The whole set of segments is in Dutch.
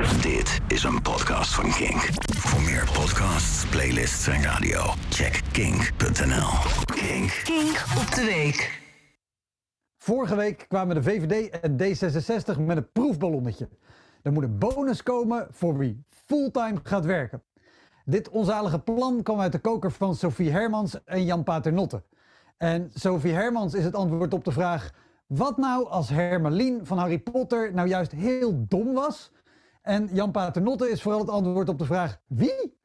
Dit is een podcast van Kink. Voor meer podcasts, playlists en radio, check kink.nl. Kink. Kink op de week. Vorige week kwamen de VVD en D66 met een proefballonnetje. Er moet een bonus komen voor wie fulltime gaat werken. Dit onzalige plan kwam uit de koker van Sophie Hermans en Jan Paternotte. En Sophie Hermans is het antwoord op de vraag... wat nou als Hermelien van Harry Potter nou juist heel dom was... En Jan Paternotte is vooral het antwoord op de vraag wie?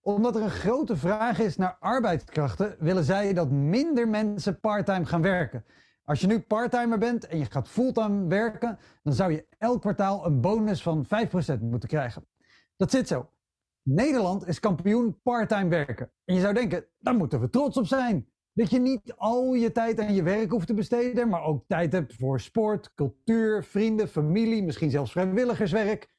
Omdat er een grote vraag is naar arbeidskrachten, willen zij dat minder mensen parttime gaan werken. Als je nu parttimer bent en je gaat fulltime werken, dan zou je elk kwartaal een bonus van 5% moeten krijgen. Dat zit zo. Nederland is kampioen parttime werken. En je zou denken, daar moeten we trots op zijn. Dat je niet al je tijd aan je werk hoeft te besteden, maar ook tijd hebt voor sport, cultuur, vrienden, familie, misschien zelfs vrijwilligerswerk.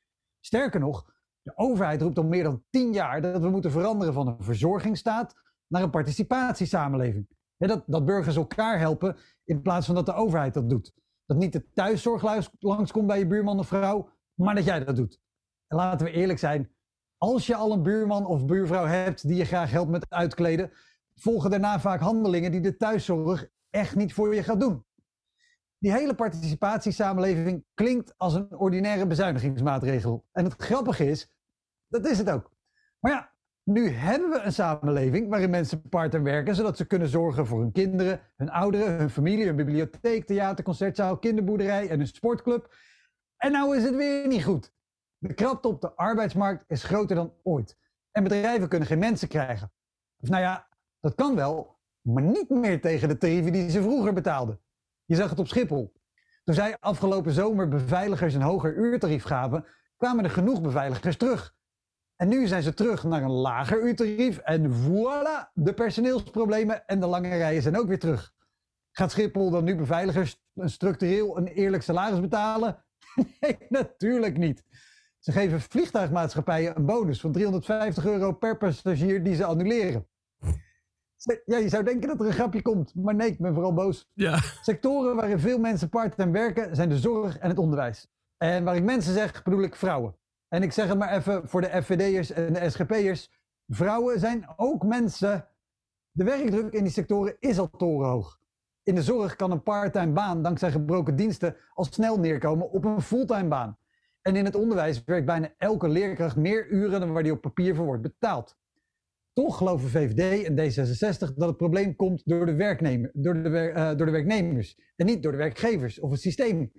Sterker nog, de overheid roept al meer dan tien jaar dat we moeten veranderen van een verzorgingsstaat naar een participatiesamenleving. dat, dat burgers elkaar helpen in plaats van dat de overheid dat doet. Dat niet de thuiszorg langskomt bij je buurman of vrouw, maar dat jij dat doet. En laten we eerlijk zijn, als je al een buurman of buurvrouw hebt die je graag helpt met uitkleden, volgen daarna vaak handelingen die de thuiszorg echt niet voor je gaat doen. Die hele participatiesamenleving klinkt als een ordinaire bezuinigingsmaatregel. En het grappige is, dat is het ook. Maar ja, nu hebben we een samenleving waarin mensen part-time werken, zodat ze kunnen zorgen voor hun kinderen, hun ouderen, hun familie, hun bibliotheek, theater, concertzaal, kinderboerderij en hun sportclub. En nou is het weer niet goed. De krapte op de arbeidsmarkt is groter dan ooit. En bedrijven kunnen geen mensen krijgen. Of nou ja, dat kan wel, maar niet meer tegen de tarieven die ze vroeger betaalden. Je zag het op Schiphol. Toen zij afgelopen zomer beveiligers een hoger uurtarief gaven, kwamen er genoeg beveiligers terug. En nu zijn ze terug naar een lager uurtarief en voilà, de personeelsproblemen en de lange rijen zijn ook weer terug. Gaat Schiphol dan nu beveiligers structureel een eerlijk salaris betalen? nee, natuurlijk niet. Ze geven vliegtuigmaatschappijen een bonus van 350 euro per passagier die ze annuleren. Ja, je zou denken dat er een grapje komt, maar nee, ik ben vooral boos. Ja. Sectoren waarin veel mensen parttime werken zijn de zorg en het onderwijs. En waar ik mensen zeg, bedoel ik vrouwen. En ik zeg het maar even voor de FVD'ers en de SGP'ers. Vrouwen zijn ook mensen. De werkdruk in die sectoren is al torenhoog. In de zorg kan een parttime baan dankzij gebroken diensten al snel neerkomen op een fulltime baan. En in het onderwijs werkt bijna elke leerkracht meer uren dan waar die op papier voor wordt betaald. Toch geloven VVD en D66 dat het probleem komt door de, werknemer, door, de uh, door de werknemers en niet door de werkgevers of het systeem.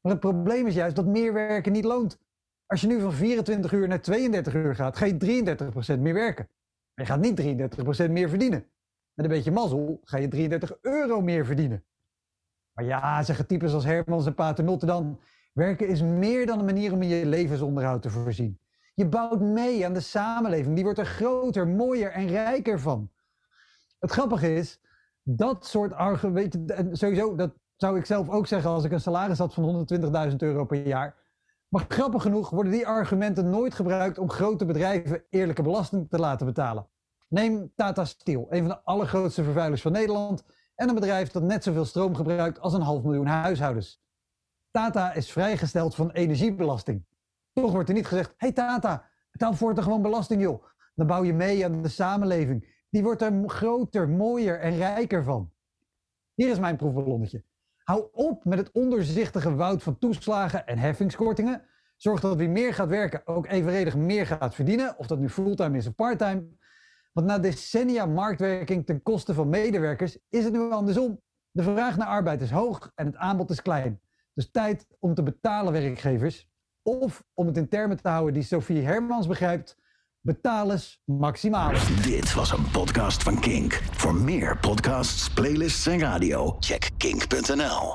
Maar het probleem is juist dat meer werken niet loont. Als je nu van 24 uur naar 32 uur gaat, ga je 33% meer werken. Maar je gaat niet 33% meer verdienen. Met een beetje mazzel ga je 33 euro meer verdienen. Maar ja, zeggen types als Hermans en Paternotte dan, werken is meer dan een manier om je levensonderhoud te voorzien. Je bouwt mee aan de samenleving. Die wordt er groter, mooier en rijker van. Het grappige is, dat soort argumenten, sowieso, dat zou ik zelf ook zeggen als ik een salaris had van 120.000 euro per jaar. Maar grappig genoeg worden die argumenten nooit gebruikt om grote bedrijven eerlijke belasting te laten betalen. Neem Tata Steel, een van de allergrootste vervuilers van Nederland en een bedrijf dat net zoveel stroom gebruikt als een half miljoen huishoudens. Tata is vrijgesteld van energiebelasting. Toch wordt er niet gezegd, hey Tata, betaal voort gewoon belasting joh. Dan bouw je mee aan de samenleving. Die wordt er groter, mooier en rijker van. Hier is mijn proefballonnetje. Hou op met het onderzichtige woud van toeslagen en heffingskortingen. Zorg dat wie meer gaat werken ook evenredig meer gaat verdienen. Of dat nu fulltime is of parttime. Want na decennia marktwerking ten koste van medewerkers is het nu andersom. De vraag naar arbeid is hoog en het aanbod is klein. Dus tijd om te betalen werkgevers of om het in termen te houden die Sophie Hermans begrijpt, betalers maximaal. Dit was een podcast van Kink. Voor meer podcasts, playlists en radio, check kink.nl.